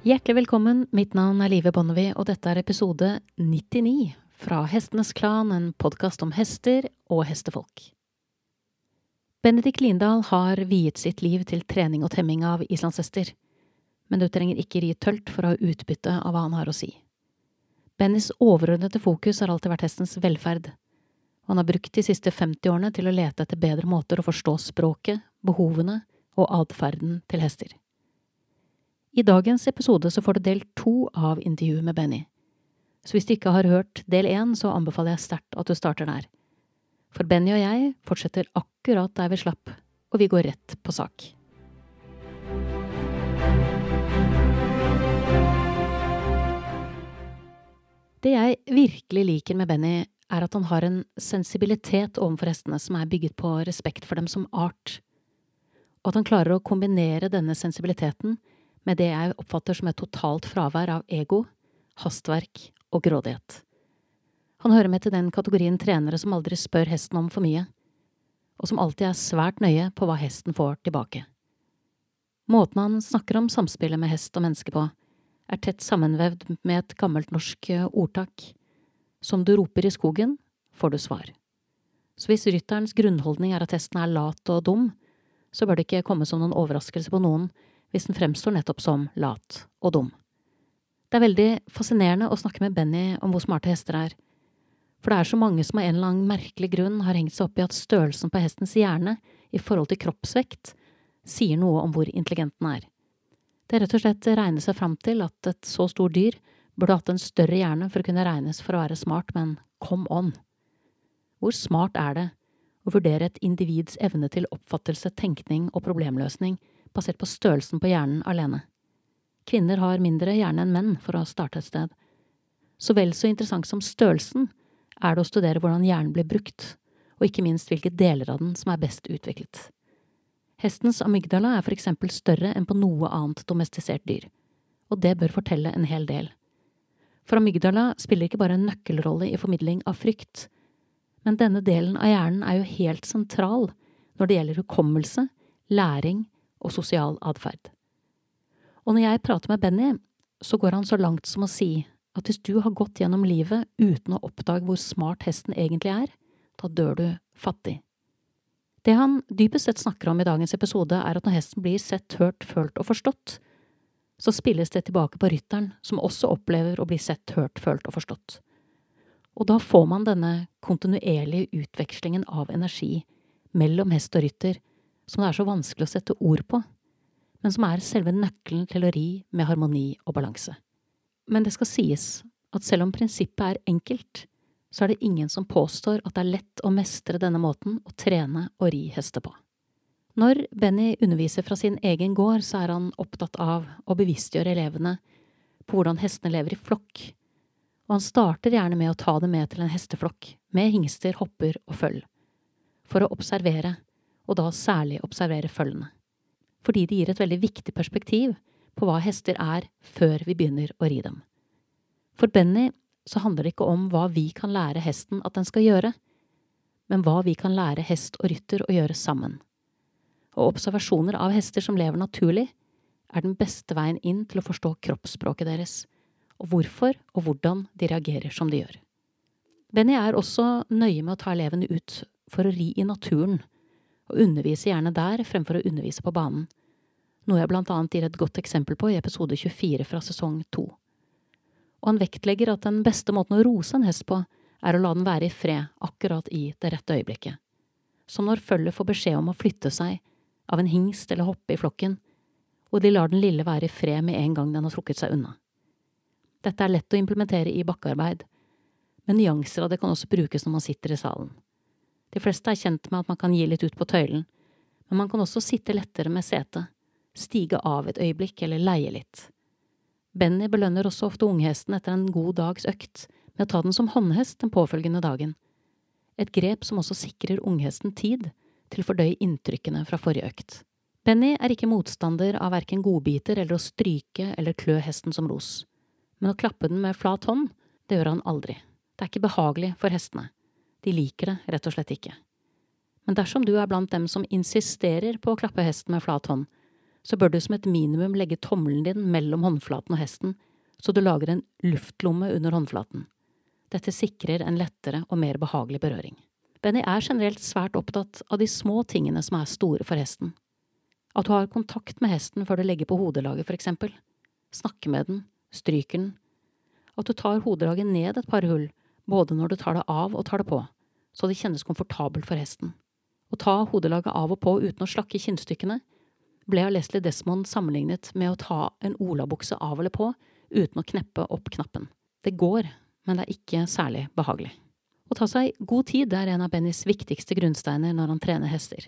Hjertelig velkommen, mitt navn er Live Bonnevie, og dette er episode 99 fra Hestenes Klan, en podkast om hester og hestefolk. Benedikt Lindahl har viet sitt liv til trening og temming av islandshester, men du trenger ikke ri tølt for å ha utbytte av hva han har å si. Bennys overordnede fokus har alltid vært hestens velferd, og han har brukt de siste 50 årene til å lete etter bedre måter å forstå språket, behovene og atferden til hester. I dagens episode så får du del to av intervjuet med Benny. Så hvis du ikke har hørt del én, så anbefaler jeg sterkt at du starter der. For Benny og jeg fortsetter akkurat der vi slapp, og vi går rett på sak. Det jeg virkelig liker med Benny, er at han har en sensibilitet overfor hestene som er bygget på respekt for dem som art, og at han klarer å kombinere denne sensibiliteten med det jeg oppfatter som et totalt fravær av ego, hastverk og grådighet. Han hører med til den kategorien trenere som aldri spør hesten om for mye, og som alltid er svært nøye på hva hesten får tilbake. Måten han snakker om samspillet med hest og menneske på, er tett sammenvevd med et gammelt norsk ordtak. Som du roper i skogen, får du svar. Så hvis rytterens grunnholdning er at hesten er lat og dum, så bør det ikke komme som noen overraskelse på noen hvis den fremstår nettopp som lat og dum. Det er veldig fascinerende å snakke med Benny om hvor smarte hester er, for det er så mange som av en annen merkelig grunn har hengt seg opp i at størrelsen på hestens hjerne i forhold til kroppsvekt sier noe om hvor intelligent den er. Det er rett og slett regner seg fram til at et så stort dyr burde hatt en større hjerne for å kunne regnes for å være smart, men come on! Hvor smart er det å vurdere et individs evne til oppfattelse, tenkning og problemløsning basert på størrelsen på hjernen alene. Kvinner har mindre hjerne enn menn, for å starte et sted. Så vel så interessant som størrelsen er det å studere hvordan hjernen blir brukt, og ikke minst hvilke deler av den som er best utviklet. Hestens amygdala er for eksempel større enn på noe annet domestisert dyr, og det bør fortelle en hel del. For amygdala spiller ikke bare en nøkkelrolle i formidling av frykt, men denne delen av hjernen er jo helt sentral når det gjelder hukommelse, læring og sosial atferd. Og når jeg prater med Benny, så går han så langt som å si at hvis du har gått gjennom livet uten å oppdage hvor smart hesten egentlig er, da dør du fattig. Det han dypest sett snakker om i dagens episode, er at når hesten blir sett, hørt, følt og forstått, så spilles det tilbake på rytteren, som også opplever å bli sett, hørt, følt og forstått. Og da får man denne kontinuerlige utvekslingen av energi mellom hest og rytter, som det er så vanskelig å sette ord på, men som er selve nøkkelen til å ri med harmoni og balanse. Men det skal sies at selv om prinsippet er enkelt, så er det ingen som påstår at det er lett å mestre denne måten å trene og ri hester på. Når Benny underviser fra sin egen gård, så er han opptatt av å bevisstgjøre elevene på hvordan hestene lever i flokk, og han starter gjerne med å ta dem med til en hesteflokk, med hingster, hopper og føll, for å observere og da særlig observere følgene. Fordi de gir et veldig viktig perspektiv på hva hester er før vi begynner å ri dem. For Benny så handler det ikke om hva vi kan lære hesten at den skal gjøre, men hva vi kan lære hest og rytter å gjøre sammen. Og observasjoner av hester som lever naturlig, er den beste veien inn til å forstå kroppsspråket deres, og hvorfor og hvordan de reagerer som de gjør. Benny er også nøye med å ta elevene ut for å ri i naturen og underviser gjerne der fremfor å undervise på banen, noe jeg blant annet gir et godt eksempel på i episode 24 fra sesong 2. Og han vektlegger at den beste måten å rose en hest på, er å la den være i fred akkurat i det rette øyeblikket. Som når følget får beskjed om å flytte seg av en hingst eller hoppe i flokken, og de lar den lille være i fred med en gang den har trukket seg unna. Dette er lett å implementere i bakkearbeid, men nyanser av det kan også brukes når man sitter i salen. De fleste er kjent med at man kan gi litt ut på tøylen, men man kan også sitte lettere med setet, stige av et øyeblikk eller leie litt. Benny belønner også ofte unghesten etter en god dags økt med å ta den som håndhest den påfølgende dagen, et grep som også sikrer unghesten tid til å fordøye inntrykkene fra forrige økt. Benny er ikke motstander av verken godbiter eller å stryke eller klø hesten som ros, men å klappe den med flat hånd, det gjør han aldri. Det er ikke behagelig for hestene. De liker det rett og slett ikke. Men dersom du er blant dem som insisterer på å klappe hesten med flat hånd, så bør du som et minimum legge tommelen din mellom håndflaten og hesten, så du lager en luftlomme under håndflaten. Dette sikrer en lettere og mer behagelig berøring. Benny er generelt svært opptatt av de små tingene som er store for hesten. At du har kontakt med hesten før du legger på hodelaget, for eksempel. Snakke med den, stryker den. At du tar hodelaget ned et par hull, både når du tar det av og tar det på, så det kjennes komfortabelt for hesten. Å ta hodelaget av og på uten å slakke kinnstykkene ble av Leslie Desmond sammenlignet med å ta en olabukse av eller på uten å kneppe opp knappen. Det går, men det er ikke særlig behagelig. Å ta seg god tid er en av Bennys viktigste grunnsteiner når han trener hester.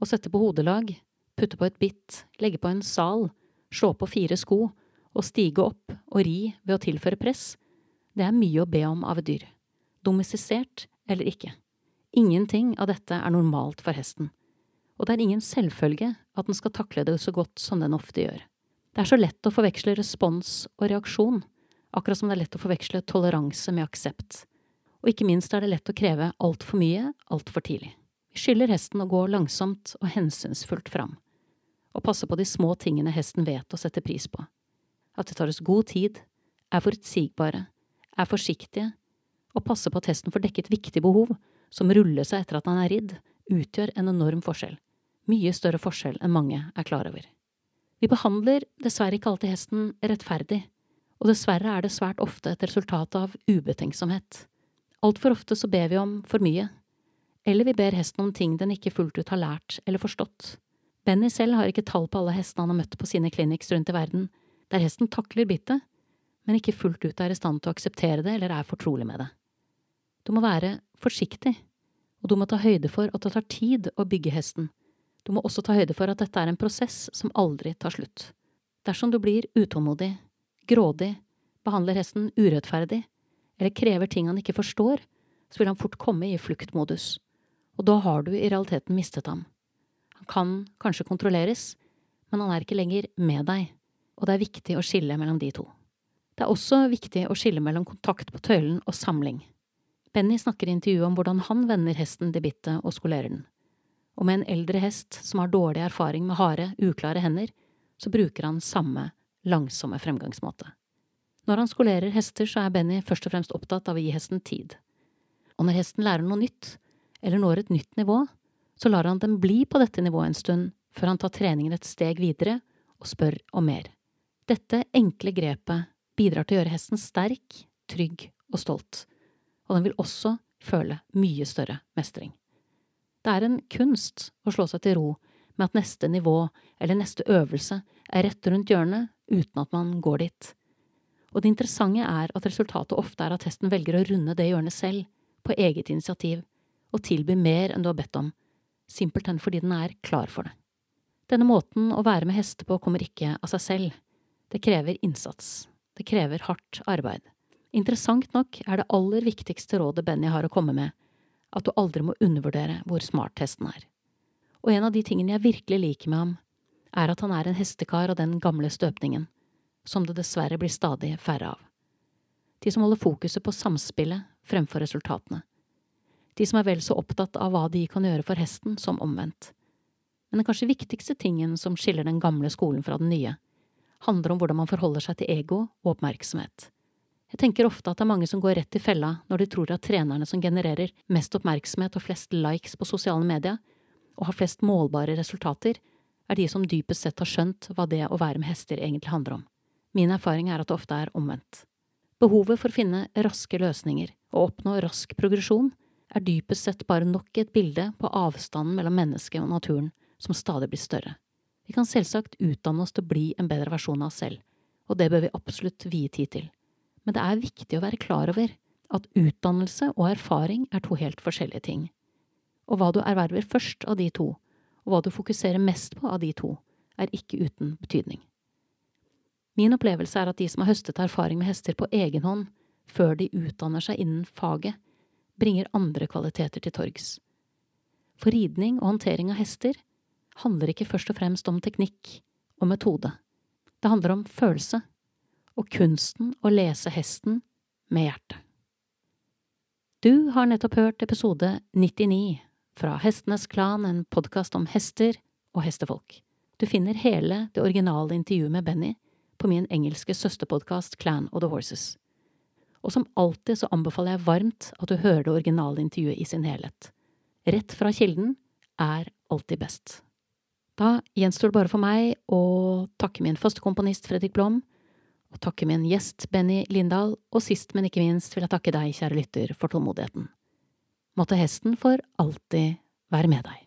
Å sette på hodelag, putte på et bitt, legge på en sal, slå på fire sko og stige opp og ri ved å tilføre press, det er mye å be om av et dyr. Domestisert eller ikke. Ingenting av dette er normalt for hesten, og det er ingen selvfølge at den skal takle det så godt som den ofte gjør. Det er så lett å forveksle respons og reaksjon, akkurat som det er lett å forveksle toleranse med aksept. Og ikke minst er det lett å kreve altfor mye altfor tidlig. Vi skylder hesten å gå langsomt og hensynsfullt fram, og passe på de små tingene hesten vet å sette pris på. At det tar oss god tid, er forutsigbare, er forsiktige, og passer på at hesten får dekket viktige behov, som ruller seg etter at han er ridd, utgjør en enorm forskjell. Mye større forskjell enn mange er klar over. Vi behandler dessverre ikke alltid hesten rettferdig, og dessverre er det svært ofte et resultat av ubetenksomhet. Altfor ofte så ber vi om for mye, eller vi ber hesten om ting den ikke fullt ut har lært eller forstått. Benny selv har ikke tall på alle hestene han har møtt på sine clinics rundt i verden, der hesten takler bittet, men ikke fullt ut er i stand til å akseptere det eller er fortrolig med det. Du må være forsiktig, og du må ta høyde for at det tar tid å bygge hesten. Du må også ta høyde for at dette er en prosess som aldri tar slutt. Dersom du blir utålmodig, grådig, behandler hesten urettferdig, eller krever ting han ikke forstår, så vil han fort komme i fluktmodus og da har du i realiteten mistet ham. Han kan kanskje kontrolleres, men han er ikke lenger med deg, og det er viktig å skille mellom de to. Det er også viktig å skille mellom kontakt på tøylen og samling. Benny snakker i intervjuet om hvordan han vender hesten til bittet og skolerer den. Og med en eldre hest som har dårlig erfaring med harde, uklare hender, så bruker han samme langsomme fremgangsmåte. Når han skolerer hester, så er Benny først og fremst opptatt av å gi hesten tid. Og når hesten lærer noe nytt, eller når et nytt nivå, så lar han den bli på dette nivået en stund, før han tar treningen et steg videre og spør om mer. Dette enkle grepet bidrar til å gjøre hesten sterk, trygg og stolt, og den vil også føle mye større mestring. Det er en kunst å slå seg til ro med at neste nivå eller neste øvelse er rett rundt hjørnet uten at man går dit. Og det interessante er at resultatet ofte er at hesten velger å runde det hjørnet selv, på eget initiativ, og tilby mer enn du har bedt om, simpelthen fordi den er klar for det. Denne måten å være med hester på kommer ikke av seg selv. Det krever innsats. Det krever hardt arbeid. Interessant nok er det aller viktigste rådet Benny har å komme med, at du aldri må undervurdere hvor smart hesten er. Og en av de tingene jeg virkelig liker med ham, er at han er en hestekar av den gamle støpningen, som det dessverre blir stadig færre av. De som holder fokuset på samspillet fremfor resultatene de som er vel så opptatt av hva de kan gjøre for hesten, som omvendt. Men den kanskje viktigste tingen som skiller den gamle skolen fra den nye, handler om hvordan man forholder seg til ego og oppmerksomhet. Jeg tenker ofte at det er mange som går rett i fella når de tror at trenerne som genererer mest oppmerksomhet og flest likes på sosiale medier, og har flest målbare resultater, er de som dypest sett har skjønt hva det å være med hester egentlig handler om. Min erfaring er at det ofte er omvendt. Behovet for å finne raske løsninger og oppnå rask progresjon er dypest sett bare nok et bilde på avstanden mellom mennesket og naturen, som stadig blir større. Vi kan selvsagt utdanne oss til å bli en bedre versjon av oss selv, og det bør vi absolutt vie tid til. Men det er viktig å være klar over at utdannelse og erfaring er to helt forskjellige ting. Og hva du erverver først av de to, og hva du fokuserer mest på av de to, er ikke uten betydning. Min opplevelse er at de som har høstet erfaring med hester på egen hånd, før de utdanner seg innen faget, bringer andre kvaliteter til torgs. For ridning og håndtering av hester handler ikke først og fremst om teknikk og metode. Det handler om følelse og kunsten å lese hesten med hjertet. Du har nettopp hørt episode 99 fra Hestenes Klan, en podkast om hester og hestefolk. Du finner hele det originale intervjuet med Benny på min engelske søsterpodkast Clan of the Horses. Og som alltid så anbefaler jeg varmt at du hører det originale intervjuet i sin helhet. Rett fra kilden er alltid best. Da gjenstår det bare for meg å takke min førstekomponist Fredrik Blom, og takke min gjest Benny Lindahl, og sist, men ikke minst vil jeg takke deg, kjære lytter, for tålmodigheten. Måtte hesten for alltid være med deg.